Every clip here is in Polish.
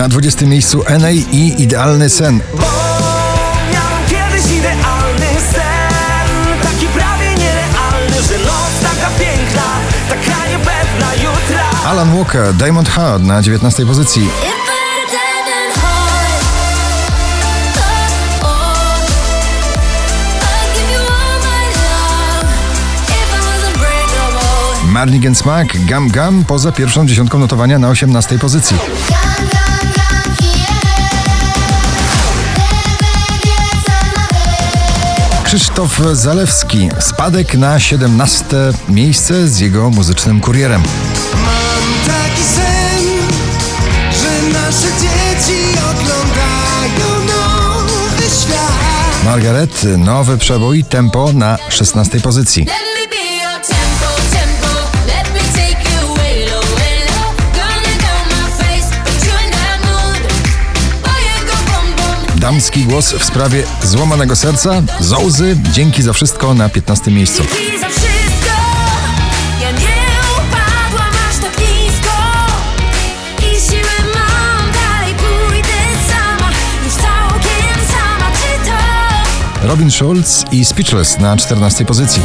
Na 20 miejscu NA i Idealny Sen. Bo miałem kiedyś idealny sen Taki prawie nierealny, że noc taka piękna Taka niepewna jutra Alan Walker, Diamond Heart na 19 pozycji. Marnigan Smack, Gam Gam poza pierwszą dziesiątką notowania na 18 pozycji. Krzysztof Zalewski, spadek na 17 miejsce z jego muzycznym kurierem. Mam taki sen, że nasze dzieci oglądają nowy świat. Margaret, nowy przebój, tempo na 16 pozycji. Damski głos w sprawie złamanego serca, Zołzy, dzięki za wszystko na 15 miejscu. Tak? Robin Schulz i Speechless na 14 pozycji.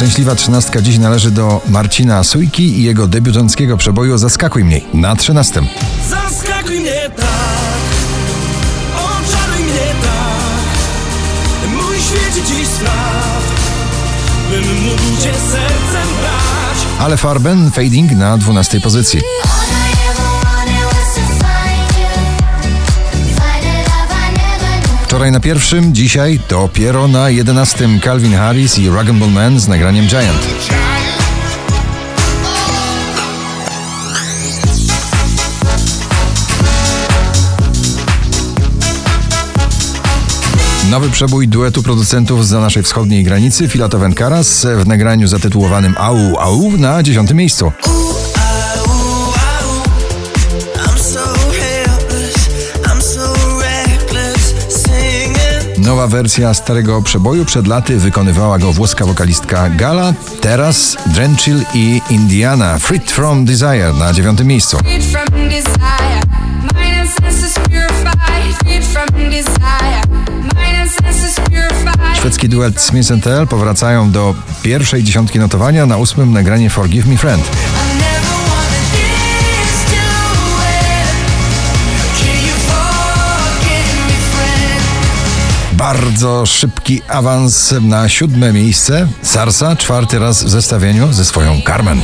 Szczęśliwa trzynastka dziś należy do Marcina Sujki i jego debiutanckiego przeboju Zaskakuj mnie na 13. Zaskakuj mnie tak Oczaruj mnie tak Mój świecie dziś spraw Bym mógł cię sercem brać Ale Farben Fading na 12 pozycji. Wczoraj na pierwszym, dzisiaj dopiero na 11 Calvin Harris i Rag Bull Man z nagraniem Giant. Nowy przebój duetu producentów za naszej wschodniej granicy Filatow Karas w nagraniu zatytułowanym Au Au na 10 miejscu. Nowa wersja starego przeboju przed laty wykonywała go włoska wokalistka Gala, teraz Drenchill i Indiana. Freed from Desire na dziewiątym miejscu. Szwedzki duet Smith Tell powracają do pierwszej dziesiątki notowania na ósmym nagranie Forgive Me Friend. Bardzo szybki awans na siódme miejsce. Sarsa czwarty raz w zestawieniu ze swoją Carmen.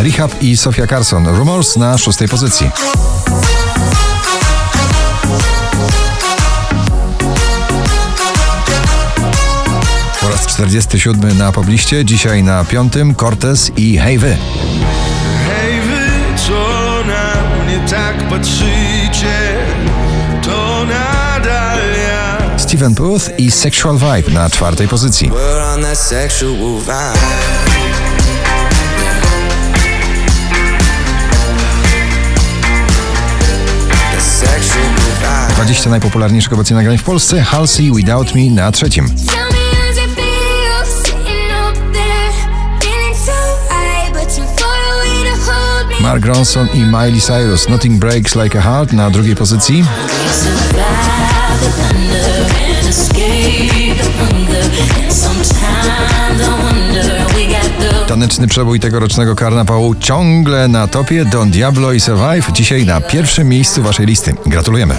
Rehab i Sofia Carson Rumors na szóstej pozycji. Po raz 47 na pobliście, dzisiaj na piątym Cortez i Hey Wy. Hej wy, co mnie tak patrzycie, to nadal ja. Steven Puth i Sexual Vibe na czwartej pozycji. 20 najpopularniejszych obecnie nagrań w Polsce Halsey Without Me na trzecim. Mark Ronson i Miley Cyrus Nothing Breaks Like a Heart na drugiej pozycji. Taneczny przebój tegorocznego karnawału ciągle na topie Don Diablo i Survive dzisiaj na pierwszym miejscu waszej listy. Gratulujemy.